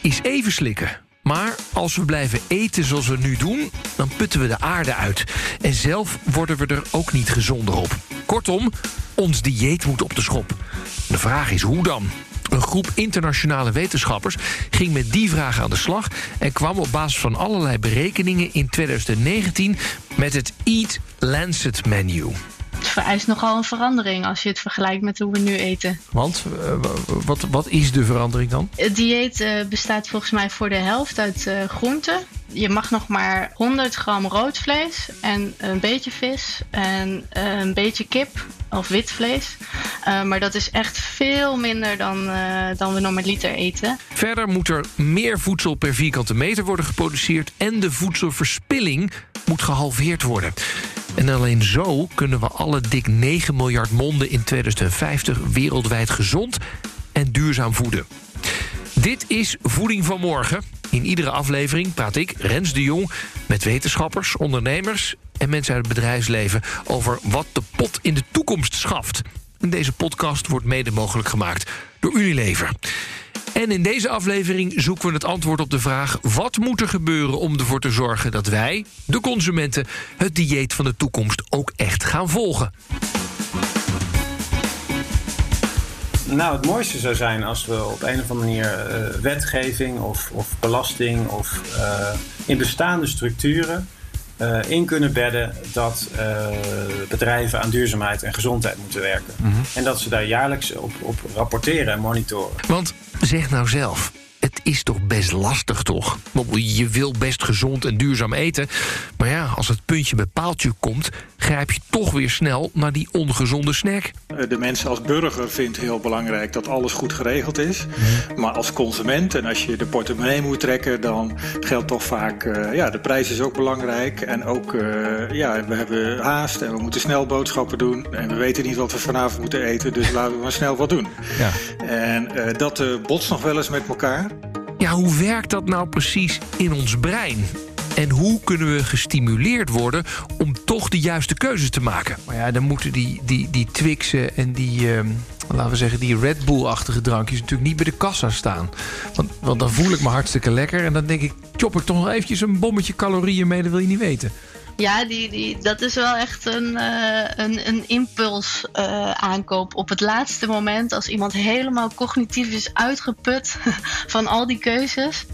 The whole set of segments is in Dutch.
is even slikken. Maar als we blijven eten zoals we nu doen, dan putten we de aarde uit. En zelf worden we er ook niet gezonder op. Kortom, ons dieet moet op de schop. De vraag is hoe dan? Een groep internationale wetenschappers ging met die vraag aan de slag... en kwam op basis van allerlei berekeningen in 2019 met het Eat Lancet Menu. Vereist nogal een verandering als je het vergelijkt met hoe we nu eten. Want uh, wat, wat is de verandering dan? Het dieet uh, bestaat volgens mij voor de helft uit uh, groenten. Je mag nog maar 100 gram rood vlees en een beetje vis en een beetje kip of wit vlees. maar dat is echt veel minder dan, dan we normaliter eten. Verder moet er meer voedsel per vierkante meter worden geproduceerd... en de voedselverspilling moet gehalveerd worden. En alleen zo kunnen we alle dik 9 miljard monden in 2050 wereldwijd gezond en duurzaam voeden. Dit is Voeding van Morgen. In iedere aflevering praat ik, Rens de Jong, met wetenschappers, ondernemers en mensen uit het bedrijfsleven over wat de pot in de toekomst schaft. En deze podcast wordt mede mogelijk gemaakt door Unilever. En in deze aflevering zoeken we het antwoord op de vraag... wat moet er gebeuren om ervoor te zorgen dat wij, de consumenten... het dieet van de toekomst ook echt gaan volgen? Nou, het mooiste zou zijn als we op een of andere manier uh, wetgeving of, of, belasting of uh, in bestaande structuren uh, in kunnen bedden dat uh, bedrijven aan duurzaamheid en gezondheid moeten werken. Mm -hmm. En dat ze daar jaarlijks op, op rapporteren en monitoren. Want zeg nou zelf, is toch best lastig, toch? Je wil best gezond en duurzaam eten. Maar ja, als het puntje bij paaltje komt... grijp je toch weer snel naar die ongezonde snack. De mensen als burger vindt heel belangrijk dat alles goed geregeld is. Maar als consument en als je de portemonnee moet trekken... dan geldt toch vaak, uh, ja, de prijs is ook belangrijk. En ook, uh, ja, we hebben haast en we moeten snel boodschappen doen. En we weten niet wat we vanavond moeten eten, dus laten we maar snel wat doen. Ja. En uh, dat botst nog wel eens met elkaar. Ja, hoe werkt dat nou precies in ons brein? En hoe kunnen we gestimuleerd worden om toch de juiste keuzes te maken? Maar ja, dan moeten die, die, die Twixen en die, uh, laten we zeggen, die Red Bull-achtige drankjes natuurlijk niet bij de kassa staan. Want, want dan voel ik me hartstikke lekker en dan denk ik, chop ik toch nog eventjes een bommetje calorieën mee, dat wil je niet weten. Ja, die, die, dat is wel echt een, uh, een, een impuls uh, aankoop op het laatste moment. Als iemand helemaal cognitief is uitgeput van al die keuzes.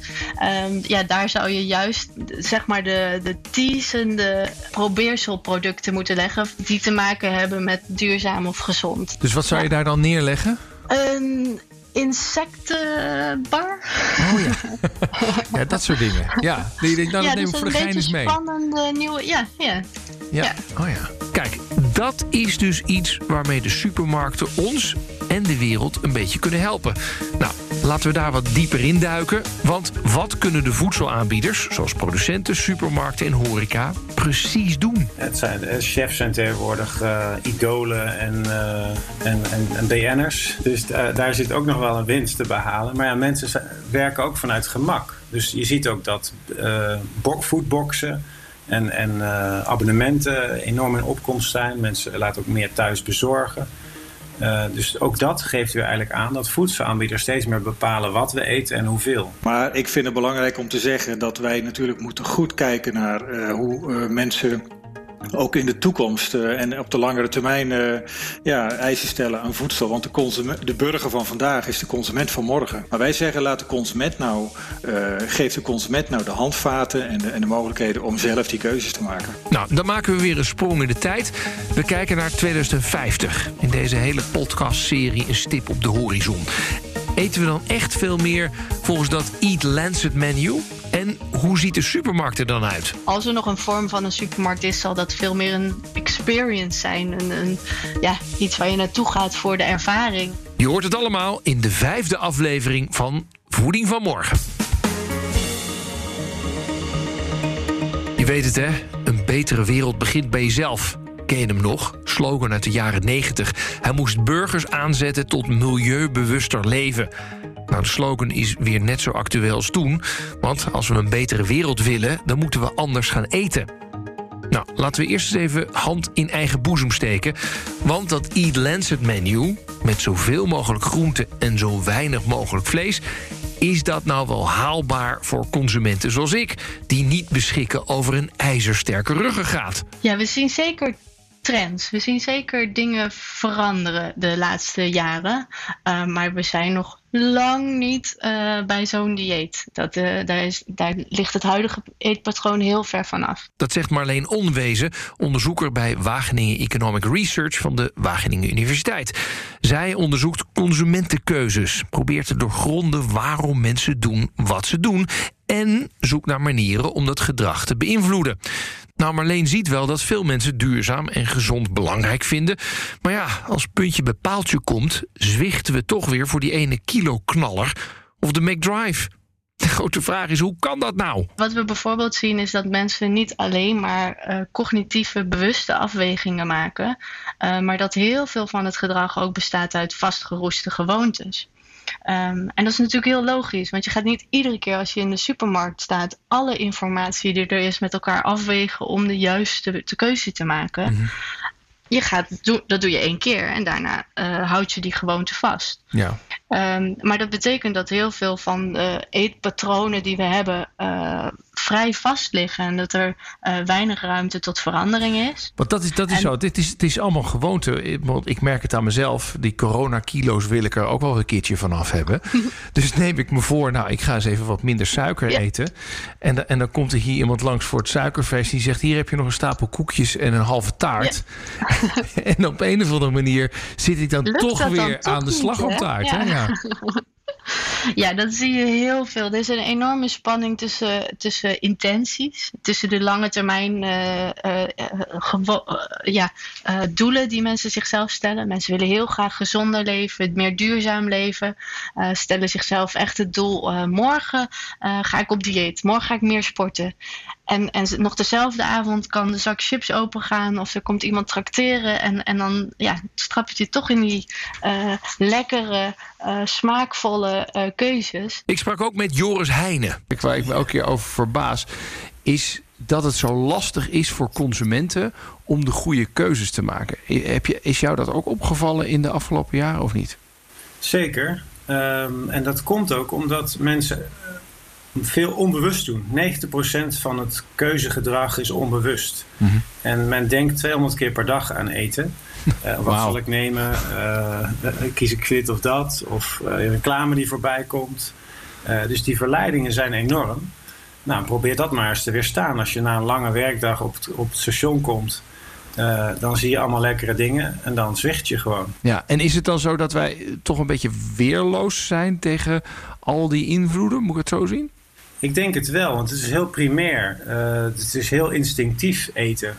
Um, ja, daar zou je juist zeg maar de, de teasende probeerselproducten moeten leggen. Die te maken hebben met duurzaam of gezond. Dus wat zou je daar dan neerleggen? Een insectenbar. Oh ja. ja, dat soort dingen. Ja, ik denk, nou, dat ja, neem ik dus voor de gein eens mee. spannende nieuwe... Ja, ja. Ja. Ja. Oh ja. Kijk, dat is dus iets waarmee de supermarkten ons en de wereld een beetje kunnen helpen. Nou, laten we daar wat dieper in duiken. Want wat kunnen de voedselaanbieders, zoals producenten, supermarkten en horeca, precies doen? Het zijn, de chefs zijn tegenwoordig uh, idolen en, uh, en, en, en BN'ers. Dus daar zit ook nog wel een winst te behalen. Maar ja, mensen werken ook vanuit gemak. Dus je ziet ook dat foodboxen en, en abonnementen enorm in opkomst zijn. Mensen laten ook meer thuis bezorgen. Uh, dus ook dat geeft weer eigenlijk aan dat voedselaanbieders steeds meer bepalen wat we eten en hoeveel. Maar ik vind het belangrijk om te zeggen dat wij natuurlijk moeten goed kijken naar uh, hoe mensen ook in de toekomst uh, en op de langere termijn uh, ja, eisen stellen aan voedsel. Want de, de burger van vandaag is de consument van morgen. Maar wij zeggen, laat de consument nou, uh, geef de consument nou de handvaten en de, en de mogelijkheden om zelf die keuzes te maken. Nou, dan maken we weer een sprong in de tijd. We kijken naar 2050. In deze hele podcastserie een stip op de horizon. Eten we dan echt veel meer volgens dat Eat Lancet menu? En hoe ziet de supermarkt er dan uit? Als er nog een vorm van een supermarkt is, zal dat veel meer een experience zijn. Een, een, ja, iets waar je naartoe gaat voor de ervaring. Je hoort het allemaal in de vijfde aflevering van Voeding van Morgen. Je weet het hè, een betere wereld begint bij jezelf. Ken hem nog? Slogan uit de jaren 90. Hij moest burgers aanzetten tot milieubewuster leven. Nou, de slogan is weer net zo actueel als toen. Want als we een betere wereld willen, dan moeten we anders gaan eten. Nou, laten we eerst eens even hand in eigen boezem steken. Want dat Eat Lancet menu, met zoveel mogelijk groenten en zo weinig mogelijk vlees... is dat nou wel haalbaar voor consumenten zoals ik... die niet beschikken over een ijzersterke ruggengraat? Ja, we zien zeker trends. We zien zeker dingen veranderen de laatste jaren. Uh, maar we zijn nog lang niet uh, bij zo'n dieet. Dat, uh, daar, is, daar ligt het huidige eetpatroon heel ver vanaf. Dat zegt Marleen Onwezen, onderzoeker bij Wageningen Economic Research van de Wageningen Universiteit. Zij onderzoekt consumentenkeuzes, probeert te doorgronden waarom mensen doen wat ze doen en zoekt naar manieren om dat gedrag te beïnvloeden. Nou, Marleen ziet wel dat veel mensen duurzaam en gezond belangrijk vinden. Maar ja, als puntje bij paaltje komt, zwichten we toch weer voor die ene kilo knaller of de McDrive. De grote vraag is, hoe kan dat nou? Wat we bijvoorbeeld zien is dat mensen niet alleen maar uh, cognitieve bewuste afwegingen maken, uh, maar dat heel veel van het gedrag ook bestaat uit vastgeroeste gewoontes. Um, en dat is natuurlijk heel logisch, want je gaat niet iedere keer als je in de supermarkt staat alle informatie die er is met elkaar afwegen om de juiste de keuze te maken. Mm -hmm. Je gaat, dat doe je één keer en daarna uh, houd je die gewoonte vast. Ja. Um, maar dat betekent dat heel veel van de eetpatronen die we hebben uh, vrij vast liggen en dat er uh, weinig ruimte tot verandering is. Want dat is, dat is en, zo. Dit is, het is allemaal gewoonte. Want ik merk het aan mezelf. Die corona-kilo's wil ik er ook wel een keertje vanaf hebben. dus neem ik me voor, nou, ik ga eens even wat minder suiker ja. eten. En, en dan komt er hier iemand langs voor het suikerfeest. Die zegt: Hier heb je nog een stapel koekjes en een halve taart. Ja. en op een of andere manier zit ik dan Lukt toch dan weer toch aan de niet, slagroomtaart. hè? hè? Ja. Ja. Dat zie je heel veel. Er is een enorme spanning tussen, tussen intenties, tussen de lange termijn uh, gewo- uh, ja, doelen die mensen zichzelf stellen. Mensen willen heel graag gezonder leven, meer duurzaam leven, stellen zichzelf echt het doel: morgen ga ik op dieet, morgen ga ik meer sporten. En, en nog dezelfde avond kan de zak chips opengaan of er komt iemand trakteren. En, en dan ja, strap je toch in die uh, lekkere, uh, smaakvolle uh, keuzes. Ik sprak ook met Joris Heijnen. Waar ik me elke keer over verbaas, is dat het zo lastig is voor consumenten om de goede keuzes te maken. Heb je, is jou dat ook opgevallen in de afgelopen jaren of niet? Zeker. Um, en dat komt ook omdat mensen veel onbewust doen. 90% van het keuzegedrag is onbewust. Mm-hmm. En men denkt 200 keer per dag aan eten. Uh, wat wow. zal ik nemen? Uh, kies ik dit of dat? Of uh, reclame die voorbij komt. dus die verleidingen zijn enorm. Nou, probeer dat maar eens te weerstaan. Als je na een lange werkdag op het, op het station komt... Uh, dan zie je allemaal lekkere dingen en dan zwicht je gewoon. Ja, en is het dan zo dat wij toch een beetje weerloos zijn tegen al die invloeden? Moet ik het zo zien? Ik denk het wel, want het is heel primair. Uh, het is heel instinctief eten.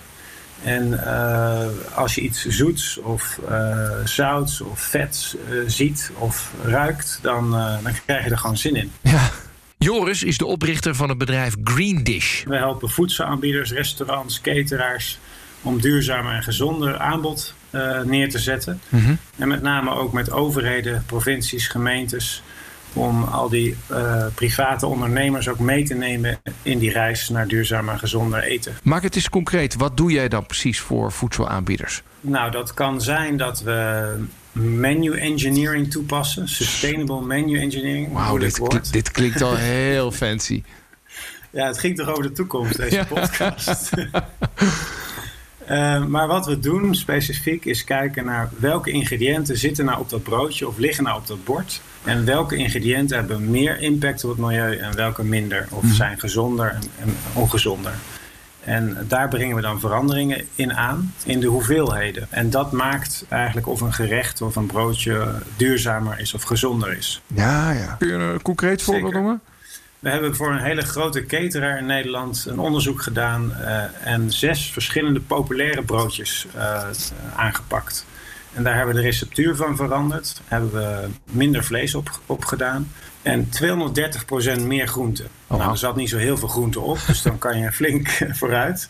En uh, als je iets zoets of uh, zouts of vets ziet of ruikt, dan, dan krijg je er gewoon zin in. Ja. Joris is de oprichter van het bedrijf Green Dish. We helpen voedselaanbieders, restaurants, cateraars om duurzamer en gezonder aanbod neer te zetten. Mm-hmm. En met name ook met overheden, provincies, gemeentes om al die uh, private ondernemers ook mee te nemen in die reis naar duurzamer en gezonder eten. Maak het eens concreet. Wat doe jij dan precies voor voedselaanbieders? Nou, dat kan zijn dat we menu engineering toepassen. Sustainable menu engineering. Wauw, dit, klinkt, dit klinkt al heel fancy. Ja, het ging toch over de toekomst, deze ja. podcast. Uh, maar wat we doen specifiek is kijken naar welke ingrediënten zitten nou op dat broodje of liggen nou op dat bord. En welke ingrediënten hebben meer impact op het milieu en welke minder. Of mm. zijn gezonder en, en ongezonder. En daar brengen we dan veranderingen in aan, in de hoeveelheden. En dat maakt eigenlijk of een gerecht of een broodje duurzamer is of gezonder is. Ja, ja. Kun je een concreet voorbeeld noemen? We hebben voor een hele grote cateraar in Nederland een onderzoek gedaan uh, en zes verschillende populaire broodjes uh, aangepakt. En daar hebben we de receptuur van veranderd, hebben we minder vlees op, op gedaan en 230% meer groente. Oh, nou, er zat niet zo heel veel groente op, dus dan kan je flink vooruit.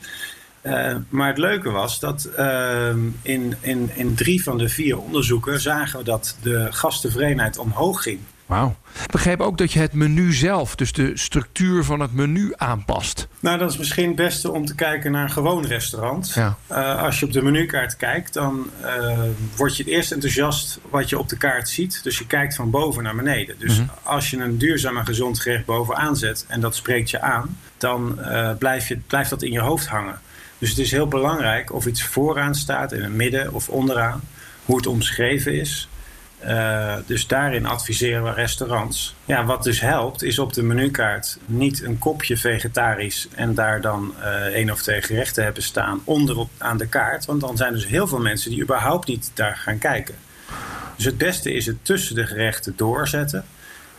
Uh, maar het leuke was dat uh, in, in, in drie van de vier onderzoeken zagen we dat de gasttevredenheid omhoog ging. Wauw. Ik begreep ook dat je het menu zelf, dus de structuur van het menu aanpast. Nou, dat is misschien het beste om te kijken naar een gewoon restaurant. Ja. Uh, als je op de menukaart kijkt, dan uh, word je het eerst enthousiast wat je op de kaart ziet. Dus je kijkt van boven naar beneden. Dus Mhm. als je een duurzaam en gezond gerecht bovenaan zet en dat spreekt je aan, dan uh, blijf je, blijft dat in je hoofd hangen. Dus het is heel belangrijk of iets vooraan staat, in het midden of onderaan, hoe het omschreven is. Uh, dus daarin adviseren we restaurants. Ja, wat dus helpt, is op de menukaart niet een kopje vegetarisch en daar dan uh, één of twee gerechten hebben staan onderop aan de kaart. Want dan zijn dus heel veel mensen die überhaupt niet daar gaan kijken. Dus het beste is het tussen de gerechten doorzetten.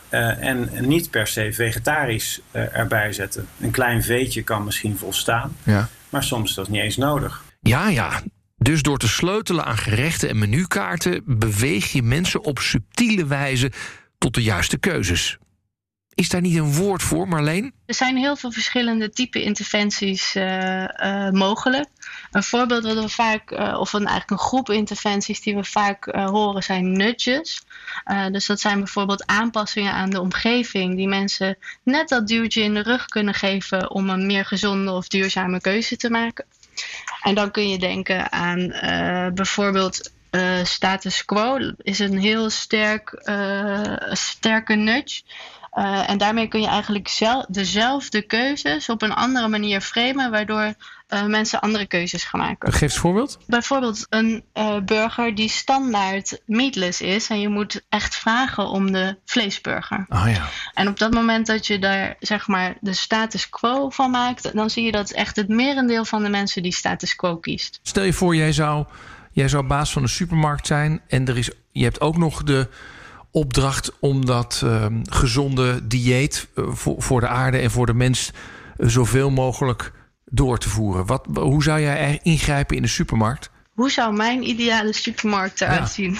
Uh, en niet per se vegetarisch erbij zetten. Een klein veetje kan misschien volstaan, Ja. maar soms is dat niet eens nodig. Ja, ja. Dus door te sleutelen aan gerechten en menukaarten beweeg je mensen op subtiele wijze tot de juiste keuzes. Is daar niet een woord voor, Marleen? Er zijn heel veel verschillende type interventies uh, uh, mogelijk. Een voorbeeld wat we vaak, uh, of eigenlijk een groep interventies die we vaak horen, zijn nudges. dus dat zijn bijvoorbeeld aanpassingen aan de omgeving die mensen net dat duwtje in de rug kunnen geven om een meer gezonde of duurzame keuze te maken. En dan kun je denken aan uh, bijvoorbeeld uh, status quo. Is een heel sterk, uh, sterke nudge. En daarmee kun je eigenlijk zelf, dezelfde keuzes op een andere manier framen, waardoor mensen andere keuzes gaan maken. Geef eens een voorbeeld. Bijvoorbeeld een burger die standaard meatless is en je moet echt vragen om de vleesburger. Oh ja. En op dat moment dat je daar zeg maar de status quo van maakt, dan zie je dat echt het merendeel van de mensen die status quo kiest. Stel je voor, jij zou, jij zou baas van een supermarkt zijn en er is, je hebt ook nog de opdracht om dat uh, gezonde dieet uh, voor, voor de aarde en voor de mens uh, zoveel mogelijk door te voeren. Wat, hoe zou jij ingrijpen in de supermarkt? Hoe zou mijn ideale supermarkt eruit ja. zien?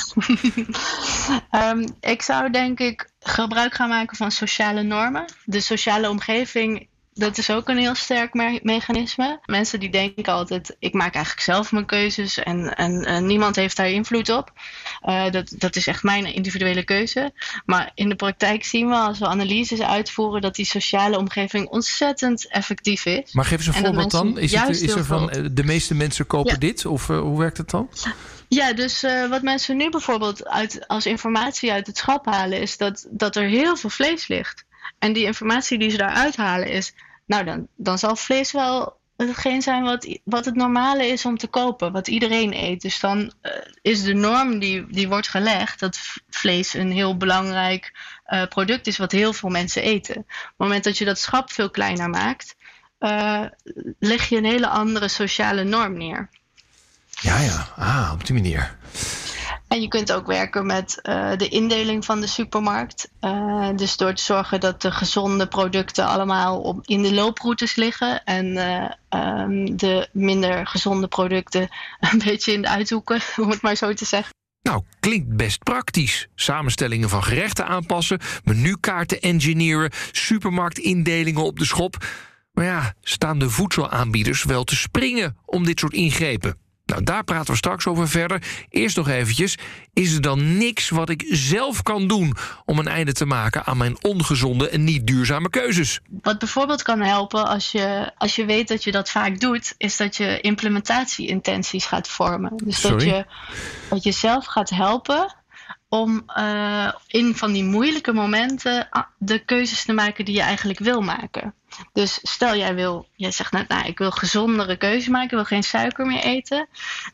um, ik zou denk ik gebruik gaan maken van sociale normen. De sociale omgeving, dat is ook een heel sterk me mechanisme. Mensen die denken altijd, ik maak eigenlijk zelf mijn keuzes en, en, en niemand heeft daar invloed op. Uh, dat, dat is echt mijn individuele keuze. Maar in de praktijk zien we als we analyses uitvoeren dat die sociale omgeving ontzettend effectief is. Maar geef eens een voorbeeld dan. Is, het, is er van de meeste mensen kopen ja. dit? Of uh, hoe werkt het dan? Ja, dus uh, wat mensen nu bijvoorbeeld uit, als informatie uit het schap halen, is dat, dat er heel veel vlees ligt. En die informatie die ze daaruit halen is, nou dan, dan zal vlees wel hetgeen zijn wat, wat het normale is om te kopen, wat iedereen eet. Dus dan uh, is de norm die, die wordt gelegd dat vlees een heel belangrijk uh, product is wat heel veel mensen eten. Op het moment dat je dat schap veel kleiner maakt, uh, leg je een hele andere sociale norm neer. Ja, ja, ah, op die manier. En je kunt ook werken met uh, de indeling van de supermarkt. Uh, dus door te zorgen dat de gezonde producten allemaal op, in de looproutes liggen. En uh, um, de minder gezonde producten een beetje in de uithoeken, om het maar zo te zeggen. Nou, klinkt best praktisch. Samenstellingen van gerechten aanpassen, menukaarten engineeren, supermarktindelingen op de schop. Maar ja, staan de voedselaanbieders wel te springen om dit soort ingrepen? Nou, daar praten we straks over verder. Eerst nog eventjes, is er dan niks wat ik zelf kan doen... om een einde te maken aan mijn ongezonde en niet duurzame keuzes? Wat bijvoorbeeld kan helpen als je, als je weet dat je dat vaak doet... is dat je implementatie-intenties gaat vormen. Dus dat je, dat je zelf gaat helpen om uh, in van die moeilijke momenten de keuzes te maken die je eigenlijk wil maken. Dus stel jij wil, jij zegt net, nou, ik wil gezondere keuze maken, ik wil geen suiker meer eten.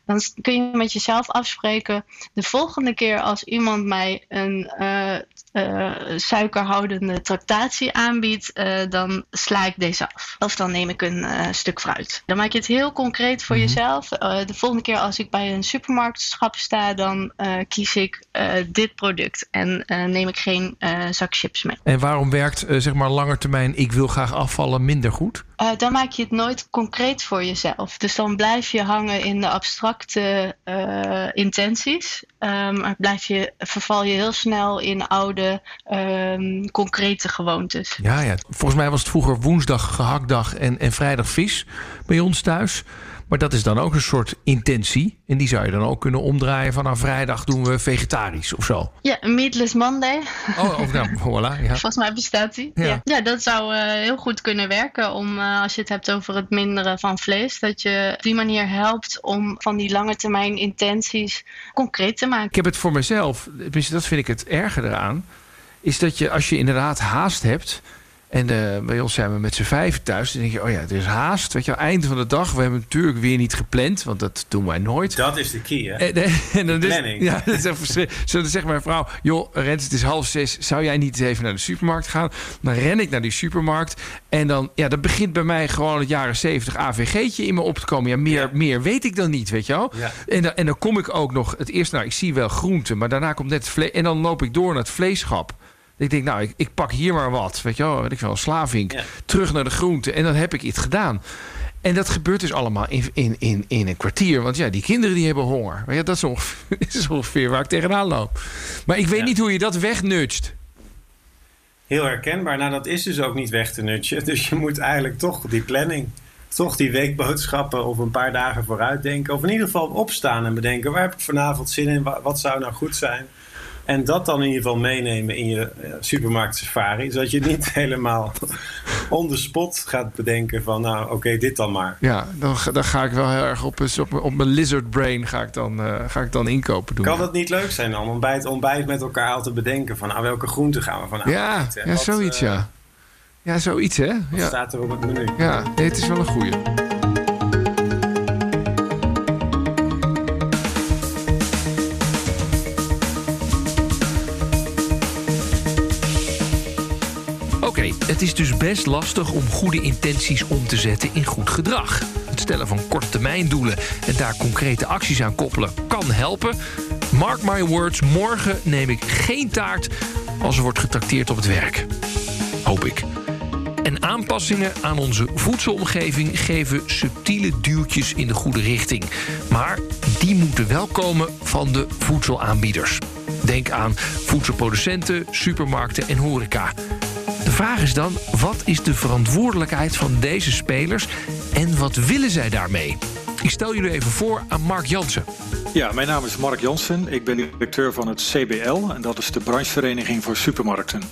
Dan kun je met jezelf afspreken, de volgende keer als iemand mij een uh, uh, suikerhoudende tractatie aanbiedt, uh, dan sla ik deze af. Of dan neem ik een stuk fruit. Dan maak je het heel concreet voor mm -hmm. jezelf. de volgende keer als ik bij een supermarktschap sta, dan kies ik dit product en neem ik geen zak chips mee. En waarom werkt, zeg maar, langer termijn, ik wil graag afvallen minder goed? Uh, maak je het nooit concreet voor jezelf. Dus dan blijf je hangen in de abstracte uh, intenties. Um, blijf je, verval je heel snel in oude, um, concrete gewoontes. Ja, ja, volgens mij was het vroeger woensdag gehaktdag en, en vrijdag vis bij ons thuis. Maar dat is dan ook een soort intentie. En die zou je dan ook kunnen omdraaien van... nou, vrijdag doen we vegetarisch of zo. Ja, Meatless Monday. Oh, of nou, voilà. Ja. Volgens mij bestaat die. Ja. Ja, ja dat zou eh, heel goed kunnen werken om, eh, als je het hebt over het minderen van vlees, dat je op die manier helpt om van die lange termijn intenties concreet te maken. Ik heb het voor mezelf, dat vind ik het erger eraan... is dat je als je inderdaad haast hebt... En eh, bij ons zijn we met z'n vijf thuis. Dan denk je, oh ja, er is haast. Weet je, einde van de dag. We hebben natuurlijk weer niet gepland, want dat doen wij nooit. Dat is de key, hè? En, en, en dan is, Planning. ja, dat is echt verschrikkelijk. Zo, dan zegt mijn vrouw: Joh, Rens, het is half zes. Zou jij niet even naar de supermarkt gaan? Dan ren ik naar die supermarkt. En dan, ja, dan begint bij mij gewoon het jaren 70 AVG'tje in me op te komen. Ja, meer, Ja. meer weet ik dan niet, weet je wel? Ja. En, dan, en dan kom ik ook nog, het eerste, nou, ik zie wel groenten, maar daarna komt net vlees. En dan loop ik door naar het vleeschap. Ik denk, nou, ik, ik pak hier maar wat. Weet je wel, weet ik wel, slavink. Ja. Terug naar de groenten. En dan heb ik iets gedaan. En dat gebeurt dus allemaal in, in, in, in een kwartier. Want ja, die kinderen die hebben honger. Maar ja, dat is ongeveer, is ongeveer waar ik tegenaan loop. Maar ik weet Ja. niet hoe je dat wegnudgt. Heel herkenbaar. Nou, dat is dus ook niet weg te nutchen. Dus je moet eigenlijk toch die planning, toch die weekboodschappen of een paar dagen vooruit denken. Of in ieder geval opstaan en bedenken, waar heb ik vanavond zin in? Wa- Wat zou nou goed zijn? En dat dan in ieder geval meenemen in je eh, supermarkt safari. Zodat je niet helemaal on the spot gaat bedenken van, nou oké, dit dan maar. Ja, dan, ga- dan ga ik wel heel erg op, een- op, mijn- op mijn lizard brain ga ik dan, eh, ga ik dan inkopen doen. Kan het niet leuk zijn dan om bij het ontbijt met elkaar al te bedenken van, nou welke groenten gaan we vanavond ja, eten? Ja, wat, zoiets, eh, ja. Ja, zoiets, hè? Wat Ja, staat er op het menu? ja nee, het is wel een goeie. Het is dus best lastig om goede intenties om te zetten in goed gedrag. Het stellen van korte termijn doelen en daar concrete acties aan koppelen kan helpen. Mark my words, morgen neem ik geen taart als er wordt getrakteerd op het werk. Hoop ik. En aanpassingen aan onze voedselomgeving geven subtiele duwtjes in de goede richting. Maar die moeten wel komen van de voedselaanbieders. Denk aan voedselproducenten, supermarkten en horeca. De vraag is dan, wat is de verantwoordelijkheid van deze spelers en wat willen zij daarmee? Ik stel jullie even voor aan Mark Jansen. Ja, mijn naam is Mark Jansen. Ik ben directeur van het CBL en dat is de branchevereniging voor supermarkten.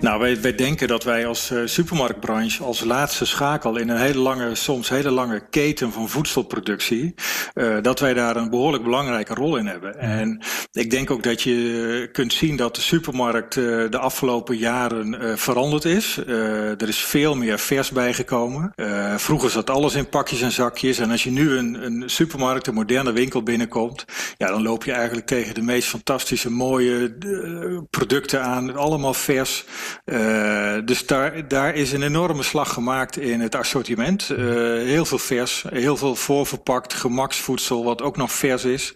Nou, wij, wij denken dat wij als eh, supermarktbranche als laatste schakel in een hele lange, soms hele lange keten van voedselproductie, eh, dat wij daar een behoorlijk belangrijke rol in hebben. En ik denk ook dat je kunt zien dat de supermarkt eh, de afgelopen jaren veranderd is. Er is veel meer vers bijgekomen. Vroeger zat alles in pakjes en zakjes en als je nu een, een supermarkt, een moderne winkel binnenkomt, ja, dan loop je eigenlijk tegen de meest fantastische, mooie eh, producten aan. Allemaal vers. Eh, dus daar, daar is een enorme slag gemaakt in het assortiment. Eh, heel veel vers, heel veel voorverpakt gemaksvoedsel, wat ook nog vers is.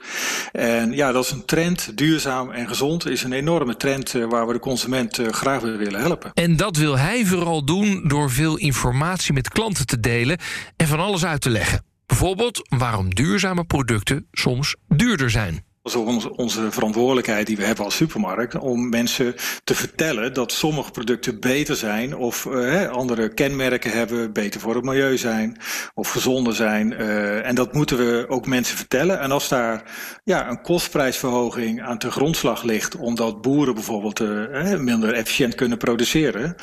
En ja, dat is een trend. Duurzaam en gezond is een enorme trend waar we de consument graag bij willen helpen. En dat wil hij vooral doen door veel informatie met klanten te delen en van alles uit te leggen. Bijvoorbeeld waarom duurzame producten soms duurder zijn. Is onze, onze verantwoordelijkheid die we hebben als supermarkt. Om mensen te vertellen dat sommige producten beter zijn. Of eh, andere kenmerken hebben. Beter voor het milieu zijn. Of gezonder zijn. Eh, en dat moeten we ook mensen vertellen. En als daar ja, een kostprijsverhoging aan ten grondslag ligt. Omdat boeren bijvoorbeeld eh, minder efficiënt kunnen produceren.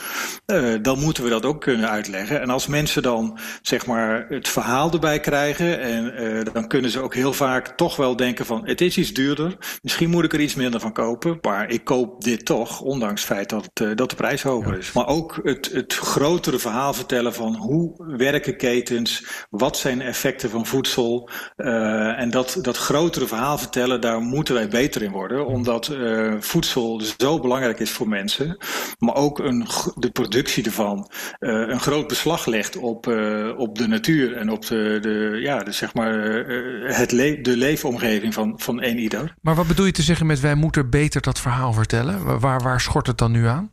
dan moeten we dat ook kunnen uitleggen. En als mensen dan zeg maar het verhaal erbij krijgen. En dan kunnen ze ook heel vaak toch wel denken van het is iets duurder. Misschien moet ik er iets minder van kopen. Maar ik koop dit toch. Ondanks het feit dat, eh, dat de prijs hoger is. Maar ook het, het grotere verhaal vertellen van hoe werken ketens. Wat zijn effecten van voedsel. eh, en dat, dat grotere verhaal vertellen. Daar moeten wij beter in worden. Omdat eh, voedsel zo belangrijk is voor mensen. Maar ook een, de productie ervan een groot beslag legt op, op de natuur en op de, de, ja, de, zeg maar, het le de leefomgeving van, van ieder. Maar wat bedoel je te zeggen met wij moeten beter dat verhaal vertellen? Wa- Waar, waar schort het dan nu aan?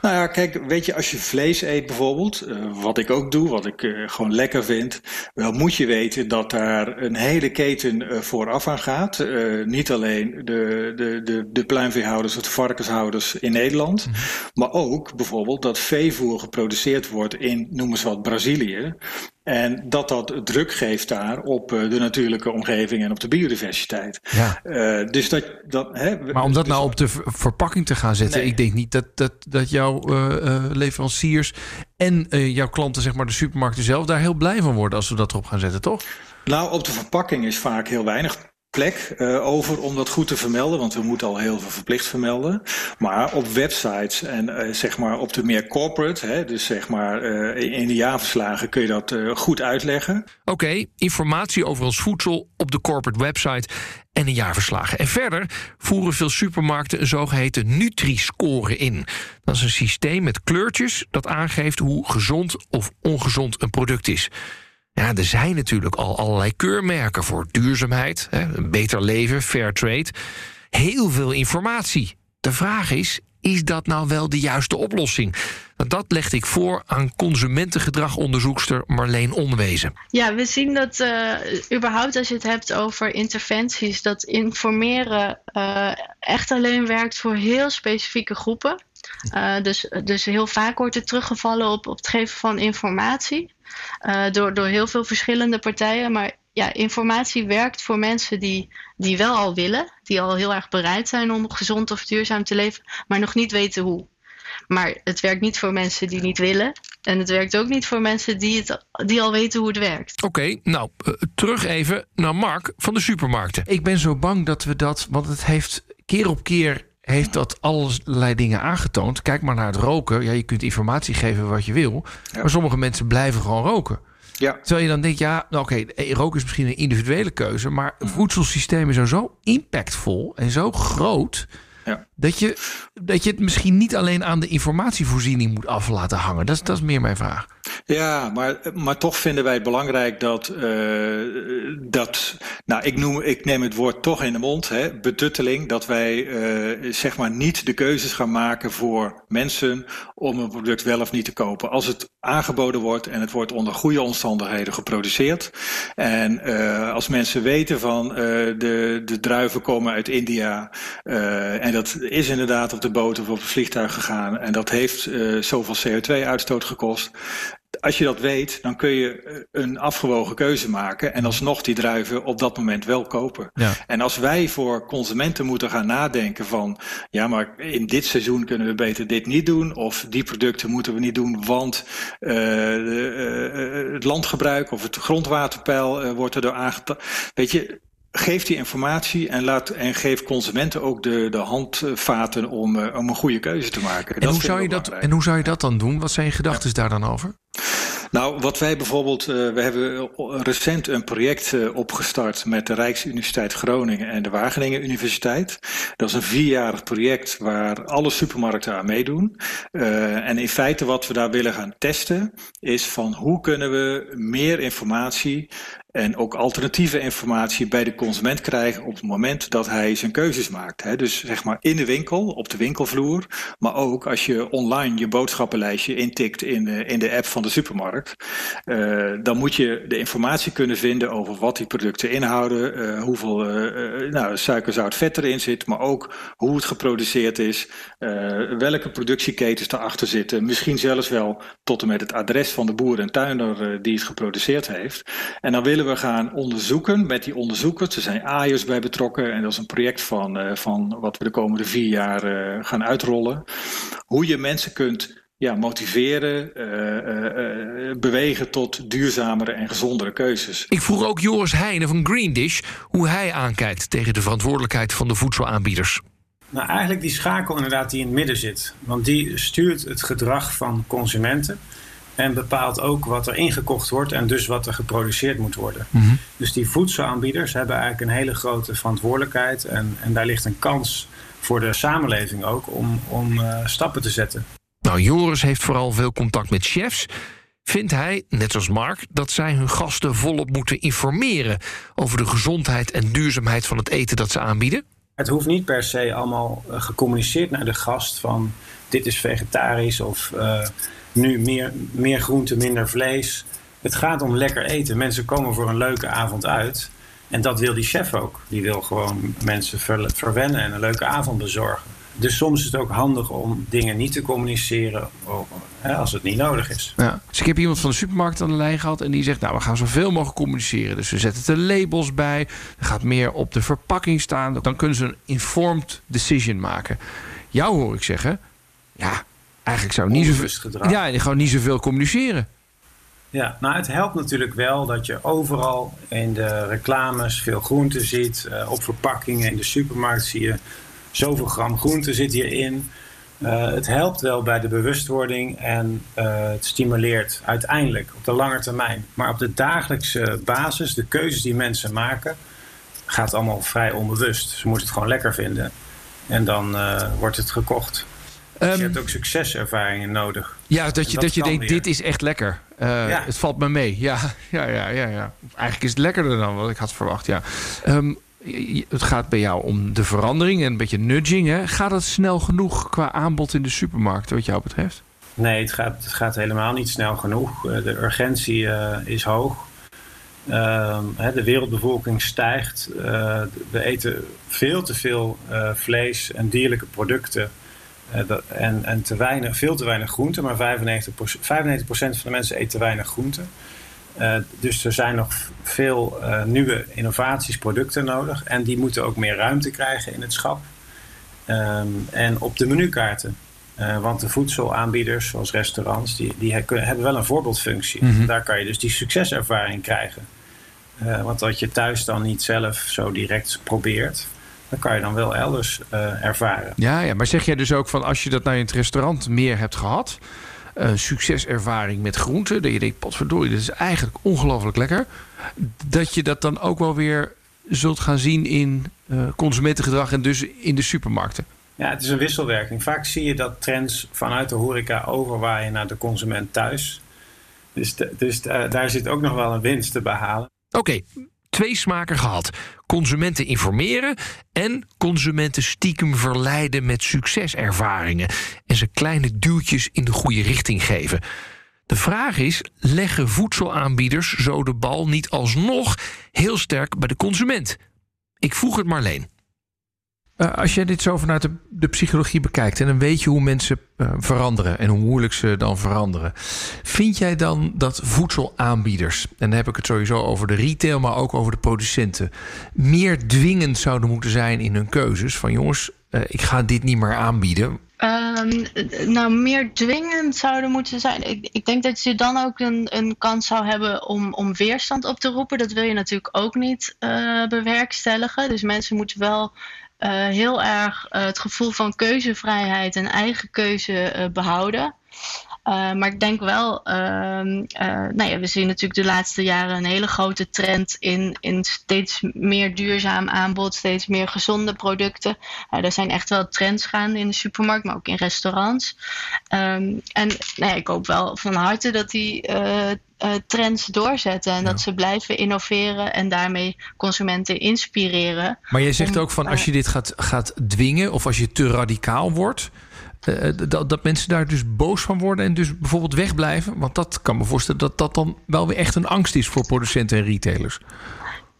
Nou ja, kijk, weet je, als je vlees eet bijvoorbeeld, eh, wat ik ook doe, wat ik eh, gewoon lekker vind, dan moet je weten dat daar een hele keten eh, vooraf aan gaat. Niet alleen de, de, de, de pluimveehouders of de varkenshouders in Nederland, maar ook bijvoorbeeld dat veevoer geproduceerd wordt in, noem eens wat, Brazilië. En dat dat druk geeft daar op eh, de natuurlijke omgeving en op de biodiversiteit. Ja. Uh, dus dat, dat, hè, maar om dat dus nou op de verpakking te gaan zetten, Nee. ik denk niet dat, dat, dat jouw eh, eh, leveranciers en eh, jouw klanten, zeg maar de supermarkten zelf, daar heel blij van worden als we dat erop gaan zetten, toch? Nou, op de verpakking is vaak heel weinig plek uh, over om dat goed te vermelden, want we moeten al heel veel verplicht vermelden. Maar op websites en uh, zeg maar op de meer corporate, hè, dus zeg maar uh, in de jaarverslagen kun je dat goed uitleggen. Oké, informatie over ons voedsel op de corporate website en in jaarverslagen. En verder voeren veel supermarkten een zogeheten Nutri-score in. Dat is een systeem met kleurtjes dat aangeeft hoe gezond of ongezond een product is. Ja, er zijn natuurlijk al allerlei keurmerken voor duurzaamheid, een beter leven, fair trade. Heel veel informatie. De vraag is, is dat nou wel de juiste oplossing? Dat legde ik voor aan consumentengedragonderzoekster Marleen Onwezen. Ja, we zien dat uh, überhaupt als je het hebt over interventies, dat informeren uh, echt alleen werkt voor heel specifieke groepen. Uh, dus, dus heel vaak wordt er teruggevallen op, op het geven van informatie. Uh, door, door heel veel verschillende partijen. Maar ja, informatie werkt voor mensen die, die wel al willen. Die al heel erg bereid zijn om gezond of duurzaam te leven. Maar nog niet weten hoe. Maar het werkt niet voor mensen die niet willen. En het werkt ook niet voor mensen die, het, die al weten hoe het werkt. Oké, okay, nou, uh, terug even naar Mark van de supermarkten. Ik ben zo bang dat we dat... Want het heeft keer op keer heeft dat allerlei dingen aangetoond. Kijk maar naar het roken. Ja, je kunt informatie geven wat je wil. Ja. Maar sommige mensen blijven gewoon roken. Ja. Terwijl je dan denkt, ja, nou, oké, okay, roken is misschien een individuele keuze. Maar voedselsystemen zijn zo impactvol en zo groot. Ja. Dat, je, dat je het misschien niet alleen aan de informatievoorziening moet af laten hangen. Dat dat is meer mijn vraag. Ja, maar, maar toch vinden wij het belangrijk dat, uh, dat nou, ik, noem, ik neem het woord toch in de mond, hè, betutteling, dat wij uh, zeg maar niet de keuzes gaan maken voor mensen om een product wel of niet te kopen. Als het aangeboden wordt en het wordt onder goede omstandigheden geproduceerd en uh, als mensen weten van de, de druiven komen uit India en dat is inderdaad op de boot of op het vliegtuig gegaan en dat heeft zoveel CO2-uitstoot gekost als je dat weet, dan kun je een afgewogen keuze maken en alsnog die druiven op dat moment wel kopen. Ja. En als wij voor consumenten moeten gaan nadenken van, ja, maar in dit seizoen kunnen we beter dit niet doen, of die producten moeten we niet doen, want uh, uh, het landgebruik of het grondwaterpeil wordt erdoor aangetast. Weet je, geef die informatie en, laat, en geef consumenten ook de, de handvaten om, uh, om een goede keuze te maken. En dat hoe, zou je dat, en hoe zou je dat dan doen? Wat zijn je gedachten ja. daar dan over? Nou, wat wij bijvoorbeeld, uh, we hebben recent een project uh, opgestart met de Rijksuniversiteit Groningen en de Wageningen Universiteit. Dat is een vierjarig project waar alle supermarkten aan meedoen. Uh, en in feite wat we daar willen gaan testen is van hoe kunnen we meer informatie en ook alternatieve informatie bij de consument krijgen op het moment dat hij zijn keuzes maakt. Dus zeg maar in de winkel, op de winkelvloer, maar ook als je online je boodschappenlijstje intikt in, uh, in de app van de supermarkt. Uh, dan moet je de informatie kunnen vinden over wat die producten inhouden, uh, hoeveel nou, suiker, zout, vet erin zit, maar ook hoe het geproduceerd is, welke productieketens erachter zitten, misschien zelfs wel tot en met het adres van de boer en tuinder die het geproduceerd heeft. En dan willen we gaan onderzoeken met die onderzoekers. Er zijn AIOS bij betrokken en dat is een project van, uh, van wat we de komende vier jaar uh, gaan uitrollen. Hoe je mensen kunt ja, motiveren, uh, bewegen tot duurzamere en gezondere keuzes. Ik vroeg ook Joris Heijnen van Green Dish hoe hij aankijkt tegen de verantwoordelijkheid van de voedselaanbieders. Nou, eigenlijk die schakel inderdaad die in het midden zit. Want die stuurt het gedrag van consumenten. En bepaalt ook wat er ingekocht wordt en dus wat er geproduceerd moet worden. Mm-hmm. Dus die voedselaanbieders hebben eigenlijk een hele grote verantwoordelijkheid. En, en daar ligt een kans voor de samenleving ook om, om uh, stappen te zetten. Nou, Joris heeft vooral veel contact met chefs. Vindt hij, net als Mark, dat zij hun gasten volop moeten informeren over de gezondheid en duurzaamheid van het eten dat ze aanbieden? Het hoeft niet per se allemaal uh, gecommuniceerd naar de gast van dit is vegetarisch of uh, nu meer, meer groente, minder vlees. Het gaat om lekker eten. Mensen komen voor een leuke avond uit. En dat wil die chef ook. Die wil gewoon mensen ver, verwennen en een leuke avond bezorgen. Dus soms is het ook handig om dingen niet te communiceren. als het niet nodig is. Ja. Dus ik heb iemand van de supermarkt aan de lijn gehad en die zegt: Nou, we gaan zoveel mogelijk communiceren. Dus we zetten er labels bij. Er gaat meer op de verpakking staan. Dan kunnen ze een informed decision maken. Jou hoor ik zeggen: Ja, eigenlijk zou niet zoveel. Ja, en gewoon niet zoveel communiceren. Ja, nou het helpt natuurlijk wel dat je overal in de reclames veel groente ziet. Eh, op verpakkingen in de supermarkt zie je zoveel gram groente zit hierin. Eh het helpt wel bij de bewustwording en eh, het stimuleert uiteindelijk op de lange termijn. Maar op de dagelijkse basis, de keuzes die mensen maken, gaat allemaal vrij onbewust. Ze moeten het gewoon lekker vinden en dan wordt het gekocht. Dus Ehm, je hebt ook succeservaringen nodig. Ja, dat je, dat dat je denkt, weer. dit is echt lekker. Eh, Ja. Het valt me mee. Ja, ja, ja, ja, ja. Eigenlijk is het lekkerder dan wat ik had verwacht. Ja. Ehm, het gaat bij jou om de verandering en een beetje nudging. Hè? Gaat het snel genoeg qua aanbod in de supermarkt, wat jou betreft? Nee, het gaat, het gaat helemaal niet snel genoeg. Eh, De urgentie eh, is hoog. Ehm, de wereldbevolking stijgt. We eten veel te veel vlees en dierlijke producten. Eh, dat- en en te weinig, veel te weinig groenten. Maar 95%, 95% van de mensen eet te weinig groenten. Eh, dus er zijn nog veel eh, nieuwe innovaties, producten nodig. En die moeten ook meer ruimte krijgen in het schap. Ehm, en op de menukaarten. Want de voedselaanbieders, zoals restaurants, die, die hebben wel een voorbeeldfunctie. Mhm. Daar kan je dus die succeservaring krijgen. Want dat je thuis dan niet zelf zo direct probeert, dan kan je dan wel elders eh, ervaren. Ja, ja, maar zeg jij dus ook van als je dat nou in het restaurant meer hebt gehad, een succeservaring met groenten, dat je denkt, potverdorie, dit is eigenlijk ongelooflijk lekker, dat je dat dan ook wel weer zult gaan zien in eh, consumentengedrag en dus in de supermarkten. Ja, het is een wisselwerking. Vaak zie je dat trends vanuit de horeca overwaaien naar de consument thuis. Dus, de- dus eh, daar zit ook nog wel een winst te behalen. Oké, twee smaken gehad. Consumenten informeren en consumenten stiekem verleiden met succeservaringen. En ze kleine duwtjes in de goede richting geven. De vraag is, leggen voedselaanbieders zo de bal niet alsnog heel sterk bij de consument? Ik vroeg het Marleen. Eh, als jij dit zo vanuit de, psychologie bekijkt en dan weet je hoe mensen eh, veranderen en hoe moeilijk ze dan veranderen. Vind jij dan dat voedselaanbieders, en dan heb ik het sowieso over de retail, maar ook over de producenten, meer dwingend zouden moeten zijn in hun keuzes? Van jongens, eh, ik ga dit niet meer aanbieden. Ehm, nou, meer dwingend zouden moeten zijn. Ik, ik denk dat je dan ook een, een kans zou hebben om, om weerstand op te roepen. Dat wil je natuurlijk ook niet bewerkstelligen. Dus mensen moeten wel heel erg eh, het gevoel van keuzevrijheid en eigen keuze eh, behouden. Uh, maar ik denk wel, uh, uh, nou ja, we zien natuurlijk de laatste jaren een hele grote trend in, in steeds meer duurzaam aanbod, steeds meer gezonde producten. Uh, er zijn echt wel trends gaande in de supermarkt, maar ook in restaurants. Um, en nou ja, ik hoop wel van harte dat die trends doorzetten en ja. dat ze blijven innoveren en daarmee consumenten inspireren. Maar jij zegt ook van als je dit gaat, gaat dwingen of als je te radicaal wordt. Uh, dat, dat mensen daar dus boos van worden en dus bijvoorbeeld wegblijven. Want dat kan me voorstellen dat dat dan wel weer echt een angst is voor producenten en retailers.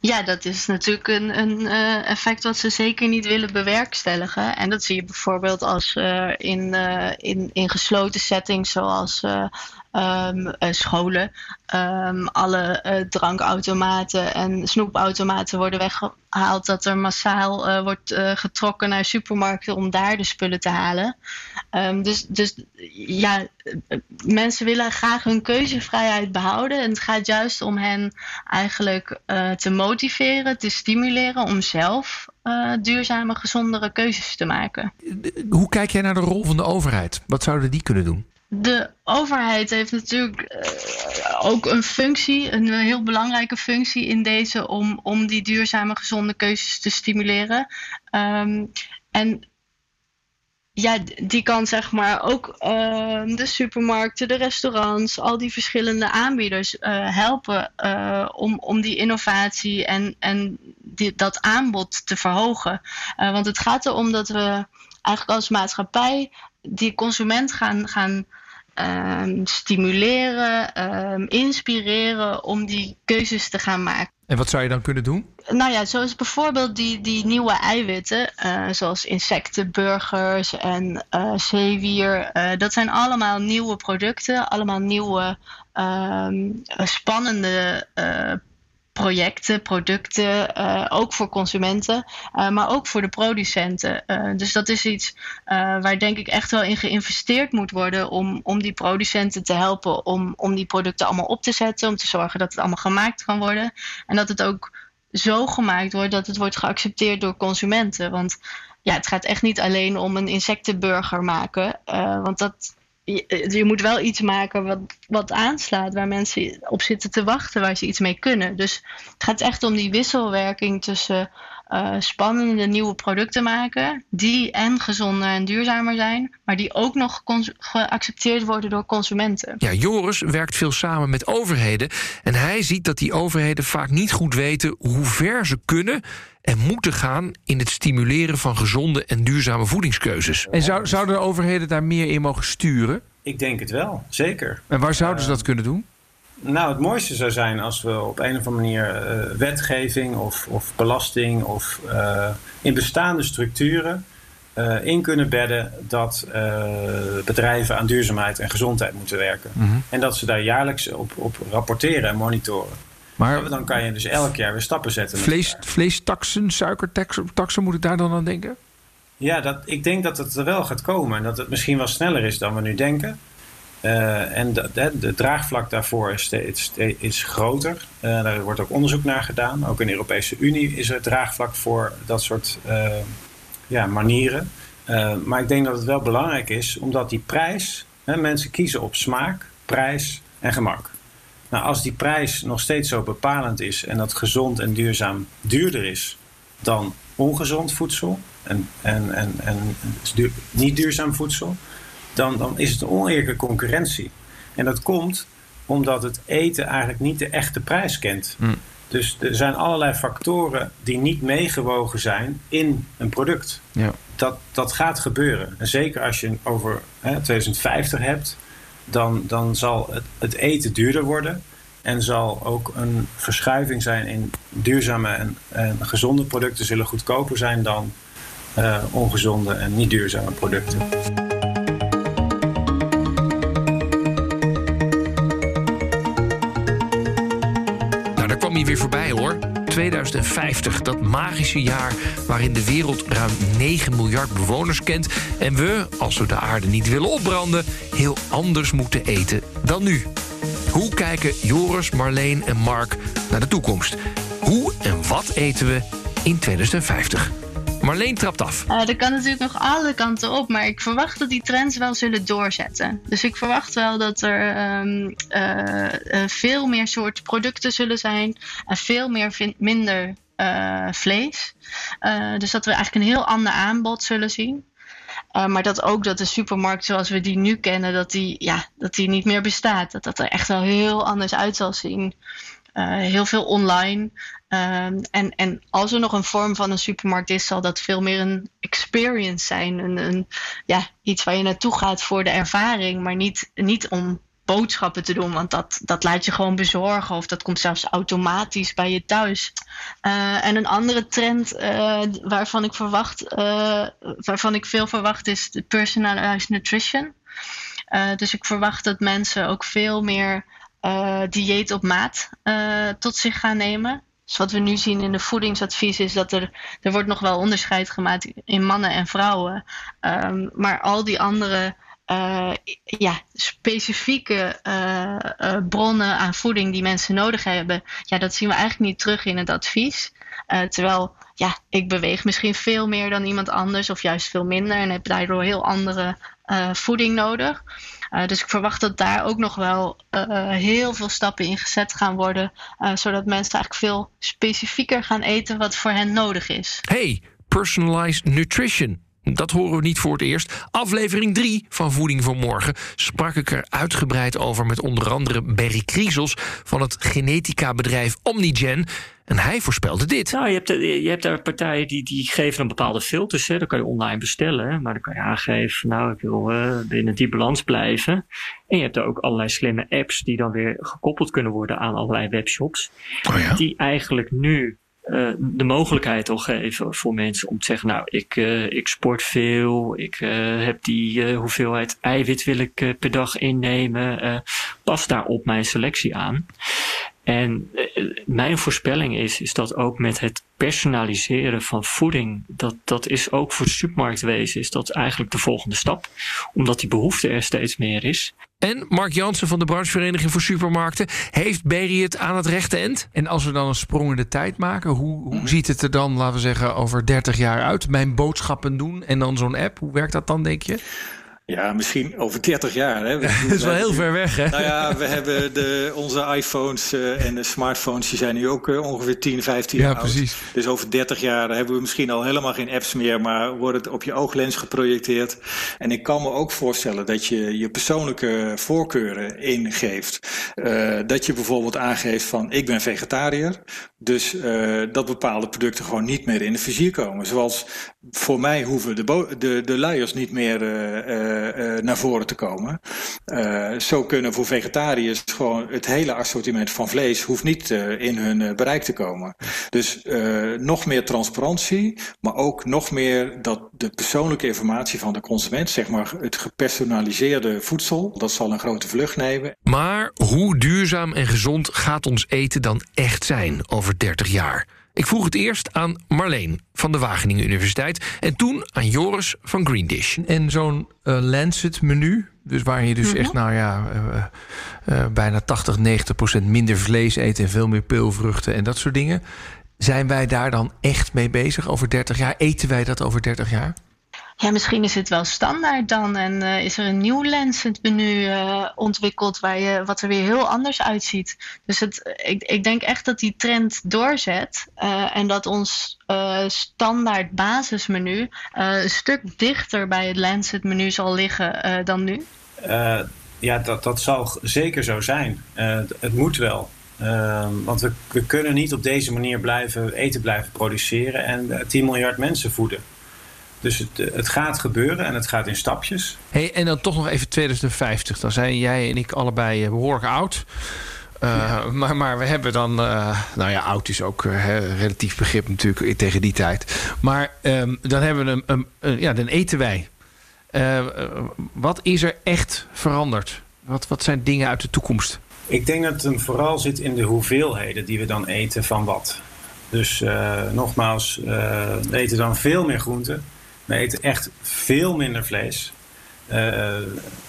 Ja, dat is natuurlijk een, een uh, effect wat ze zeker niet willen bewerkstelligen. En dat zie je bijvoorbeeld als in, in, in gesloten settings zoals um, scholen. Um, alle drankautomaten en snoepautomaten worden weggehaald. Dat er massaal wordt getrokken naar supermarkten om daar de spullen te halen. Um, dus, dus ja, mensen willen graag hun keuzevrijheid behouden. En het gaat juist om hen eigenlijk te motiveren, te stimuleren om zelf duurzame, gezondere keuzes te maken. Hoe kijk jij naar de rol van de overheid? Wat zouden die kunnen doen? De overheid heeft natuurlijk uh, ook een functie, een heel belangrijke functie in deze om, om die duurzame, gezonde keuzes te stimuleren. Um, en ja, die kan zeg maar ook uh, de supermarkten, de restaurants, al die verschillende aanbieders uh, helpen uh, om, om die innovatie en, en dat aanbod te verhogen. want het gaat erom dat we eigenlijk als maatschappij die consument gaan, gaan stimuleren, inspireren om die keuzes te gaan maken. En wat zou je dan kunnen doen? Nou ja, zoals bijvoorbeeld die, die nieuwe eiwitten, uh, zoals insectenburgers en uh, zeewier. Uh, dat zijn allemaal nieuwe producten, allemaal nieuwe ehm, spannende projecten, producten, uh, ook voor consumenten, uh, maar ook voor de producenten. Uh, dus dat is iets waar denk ik echt wel in geïnvesteerd moet worden om, om die producenten te helpen om, om die producten allemaal op te zetten, om te zorgen dat het allemaal gemaakt kan worden en dat het ook zo gemaakt wordt dat het wordt geaccepteerd door consumenten. Want ja, het gaat echt niet alleen om een insectenburger maken, want dat je, je, moet wel iets maken wat, wat aanslaat, waar mensen op zitten te wachten, waar ze iets mee kunnen. Dus het gaat echt om die wisselwerking tussen uh, spannende nieuwe producten maken, die en gezonder en duurzamer zijn, maar die ook nog geaccepteerd worden door consumenten. Ja, Joris werkt veel samen met overheden en hij ziet dat die overheden vaak niet goed weten hoe ver ze kunnen en moeten gaan in het stimuleren van gezonde en duurzame voedingskeuzes. En zou, zouden de overheden daar meer in mogen sturen? Ik denk het wel, zeker. En waar zouden ze dat kunnen doen? Nou, het mooiste zou zijn als we op een of andere manier uh, wetgeving of, of, belasting of uh, in bestaande structuren uh, in kunnen bedden dat bedrijven aan duurzaamheid en gezondheid moeten werken. Mm -hmm. En dat ze daar jaarlijks op, op rapporteren en monitoren. Maar dan kan je dus elk jaar weer stappen zetten. Vlees, vleestaxen, suikertaxen, moet ik daar dan aan denken? Ja, dat, ik denk dat het er wel gaat komen. En dat het misschien wel sneller is dan we nu denken. Uh, en de, draagvlak daarvoor is, steeds, is groter. Uh, daar wordt ook onderzoek naar gedaan. Ook in de Europese Unie is er draagvlak voor dat soort uh, ja, manieren. maar ik denk dat het wel belangrijk is, omdat die prijs... Hè, mensen kiezen op smaak, prijs en gemak. Nou, als die prijs nog steeds zo bepalend is en dat gezond en duurzaam duurder is dan ongezond voedsel en, en, en, en niet duurzaam voedsel, dan, dan is het een oneerlijke concurrentie. En dat komt omdat het eten eigenlijk niet de echte prijs kent. Mm. Dus er zijn allerlei factoren die niet meegewogen zijn in een product. Ja. Dat, dat gaat gebeuren. En zeker als je over hè, 2050 hebt, dan, dan zal het, het eten duurder worden. En zal ook een verschuiving zijn in duurzame en, en gezonde producten zullen goedkoper zijn dan uh, ongezonde en niet duurzame producten. Voorbij hoor. 2050, dat magische jaar waarin de wereld ruim 9 miljard bewoners kent en we, als we de aarde niet willen opbranden, heel anders moeten eten dan nu. Hoe kijken Joris, Marleen en Mark naar de toekomst? Hoe en wat eten we in 2050? Marleen trapt af. Dat kan natuurlijk nog alle kanten op, maar ik verwacht dat die trends wel zullen doorzetten. Dus ik verwacht wel dat er um, uh, uh, veel meer soort producten zullen zijn en veel meer minder vlees. dus dat we eigenlijk een heel ander aanbod zullen zien. Maar dat ook dat de supermarkt zoals we die nu kennen, dat die, ja, dat die niet meer bestaat. Dat dat er echt wel heel anders uit zal zien. Uh, heel veel online. Um, en, en als er nog een vorm van een supermarkt is, zal dat veel meer een experience zijn. Een, een, ja, iets waar je naartoe gaat voor de ervaring, maar niet, niet om boodschappen te doen, want dat, dat laat je gewoon bezorgen of dat komt zelfs automatisch bij je thuis. Uh, en een andere trend uh, waarvan ik verwacht, waarvan ik veel verwacht, is de personalized nutrition. dus ik verwacht dat mensen ook veel meer dieet op maat tot zich gaan nemen. Dus wat we nu zien in de voedingsadvies is dat er, er wordt nog wel onderscheid gemaakt in mannen en vrouwen. Um, maar al die andere uh, ja, specifieke bronnen aan voeding die mensen nodig hebben, ja, dat zien we eigenlijk niet terug in het advies. terwijl ja, ik beweeg misschien veel meer dan iemand anders, of juist veel minder, en heb daardoor heel andere voeding nodig. Dus ik verwacht dat daar ook nog wel heel veel stappen in gezet gaan worden, zodat mensen eigenlijk veel specifieker gaan eten wat voor hen nodig is. Hey, personalized nutrition. Dat horen we niet voor het eerst. Aflevering 3 van Voeding voor Morgen sprak ik er uitgebreid over met onder andere Berry Kriesels van het genetica bedrijf Omnigen. En hij voorspelde dit. Nou, je hebt, je hebt daar partijen die, die geven een bepaalde filters. Hè. Dat kan je online bestellen. Maar dan kan je aangeven, nou, ik wil uh, binnen die balans blijven. En je hebt er ook allerlei slimme apps die dan weer gekoppeld kunnen worden aan allerlei webshops. Oh ja? Die eigenlijk nu uh, de mogelijkheid al geven voor mensen om te zeggen, nou, ik, uh, ik sport veel, ik uh, heb die hoeveelheid eiwit wil ik per dag innemen, pas daar op mijn selectie aan. En mijn voorspelling is, is dat ook met het personaliseren van voeding, dat, dat is ook voor supermarktwezen, is dat eigenlijk de volgende stap. Omdat die behoefte er steeds meer is. En Mark Jansen van de branchevereniging voor supermarkten. Heeft Berry het aan het rechte eind? En als we dan een sprong in de tijd maken, hoe, hoe ziet het er dan, laten we zeggen, over 30 jaar uit? Mijn boodschappen doen en dan zo'n app. Hoe werkt dat dan, denk je? Ja, misschien over 30 jaar. Hè. Dat is wel heel ver weg, hè? Nou ja, we hebben de, onze iPhones uh, en de smartphones, die zijn nu ook uh, ongeveer 10, 15 ja, jaar oud. precies. Dus over 30 jaar hebben we misschien al helemaal geen apps meer, maar wordt het op je ooglens geprojecteerd. En ik kan me ook voorstellen dat je je persoonlijke voorkeuren ingeeft. Uh, dat je bijvoorbeeld aangeeft van, ik ben vegetariër. Dus dat bepaalde producten gewoon niet meer in de vizier komen. Zoals voor mij hoeven de, de, de luiers niet meer naar voren te komen. Uh, zo kunnen voor vegetariërs gewoon het hele assortiment van vlees hoeft niet in hun bereik te komen. Dus nog meer transparantie, maar ook nog meer dat de persoonlijke informatie van de consument, zeg maar het gepersonaliseerde voedsel, dat zal een grote vlucht nemen. Maar hoe duurzaam en gezond gaat ons eten dan echt zijn over 30 jaar? Ik vroeg het eerst aan Marleen van de Wageningen Universiteit... en toen aan Joris van Green Dish. En zo'n uh, Lancet-menu, dus waar je dus mm -hmm. echt... nou ja, uh, uh, bijna 80, 90 procent minder vlees eet... en veel meer peulvruchten en dat soort dingen... zijn wij daar dan echt mee bezig over 30 jaar? Eten wij dat over 30 jaar? Ja, misschien is het wel standaard dan en uh, is er een nieuw Lancet menu uh, ontwikkeld waar je, wat er weer heel anders uitziet. Dus het, ik, ik denk echt dat die trend doorzet uh, en dat ons standaard basismenu een stuk dichter bij het Lancet menu zal liggen dan nu. ja, dat, dat zal zeker zo zijn. het moet wel. Uh, want we, we kunnen niet op deze manier blijven eten blijven produceren en 10 miljard mensen voeden. Dus het, het, gaat gebeuren en het gaat in stapjes. Hey, en dan toch nog even 2050. Dan zijn jij en ik allebei behoorlijk oud. Uh, ja. maar, maar we hebben dan... Uh, nou ja, oud is ook uh, relatief begrip natuurlijk tegen die tijd. Maar um, dan hebben we een, een, een, ja, dan eten wij. wat is er echt veranderd? Wat, wat zijn dingen uit de toekomst? Ik denk dat het hem vooral zit in de hoeveelheden die we dan eten van wat. Dus nogmaals, we eten dan veel meer groenten. We eten echt veel minder vlees. Uh,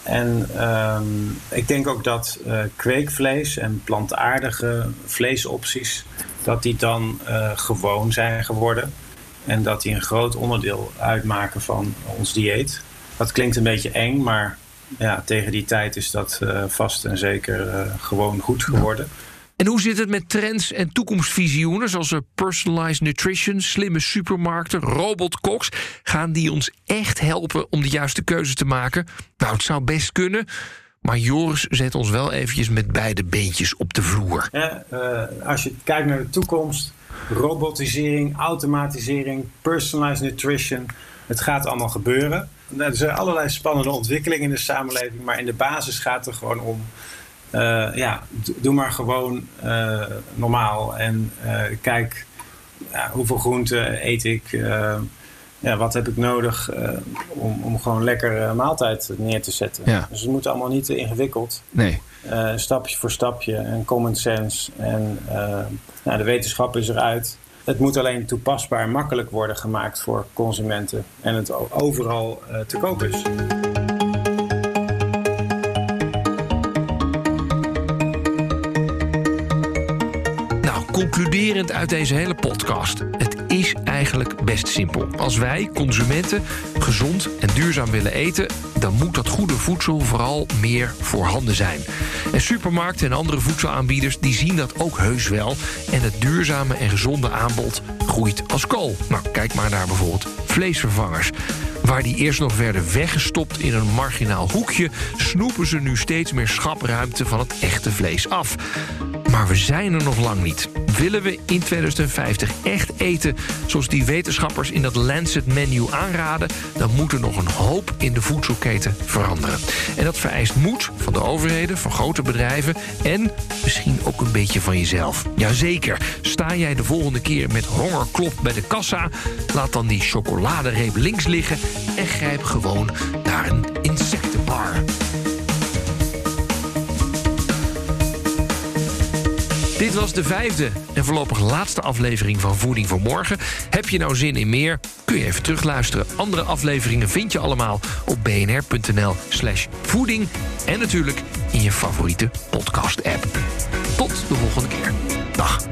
en um, ik denk ook dat uh, kweekvlees en plantaardige vleesopties... dat die dan uh, gewoon zijn geworden. En dat die een groot onderdeel uitmaken van ons dieet. Dat klinkt een beetje eng, maar ja, tegen die tijd is dat vast en zeker gewoon goed geworden. En hoe zit het met trends en toekomstvisioenen zoals personalized nutrition, slimme supermarkten, robotkoks? Gaan die ons echt helpen om de juiste keuze te maken? Nou, het zou best kunnen. Maar Joris zet ons wel eventjes met beide beentjes op de vloer. Uh, als je kijkt naar de toekomst, robotisering, automatisering, personalized nutrition, het gaat allemaal gebeuren. Er zijn allerlei spannende ontwikkelingen in de samenleving, maar in de basis gaat het er gewoon om ja, doe maar gewoon uh, normaal. En uh, kijk ja, hoeveel groenten eet ik. ja, wat heb ik nodig om, om gewoon lekker maaltijd neer te zetten. Ja. Dus het moet allemaal niet te ingewikkeld. Nee. stapje voor stapje en common sense. En nou, de wetenschap is eruit. Het moet alleen toepasbaar en makkelijk worden gemaakt voor consumenten. En het overal te koop is. Concluderend uit deze hele podcast. Het is eigenlijk best simpel. Als wij, consumenten, gezond en duurzaam willen eten... dan moet dat goede voedsel vooral meer voorhanden zijn. En supermarkten en andere voedselaanbieders die zien dat ook heus wel... en het duurzame en gezonde aanbod groeit als kool. Nou, kijk maar naar bijvoorbeeld vleesvervangers. Waar die eerst nog werden weggestopt in een marginaal hoekje... snoepen ze nu steeds meer schapruimte van het echte vlees af. Maar we zijn er nog lang niet. Willen we in 2050 echt eten zoals die wetenschappers in dat Lancet-menu aanraden... dan moet er nog een hoop in de voedselketen veranderen. En dat vereist moed van de overheden, van grote bedrijven... en misschien ook een beetje van jezelf. Jazeker, sta jij de volgende keer met hongerklop bij de kassa... laat dan die chocoladereep links liggen... en grijp gewoon naar een insectenbar. Dit was de vijfde en voorlopig laatste aflevering van Voeding voor Morgen. Heb je nou zin in meer? Kun je even terugluisteren. Andere afleveringen vind je allemaal op bnr.nl slash voeding. En natuurlijk in je favoriete podcast-app. Tot de volgende keer. Dag.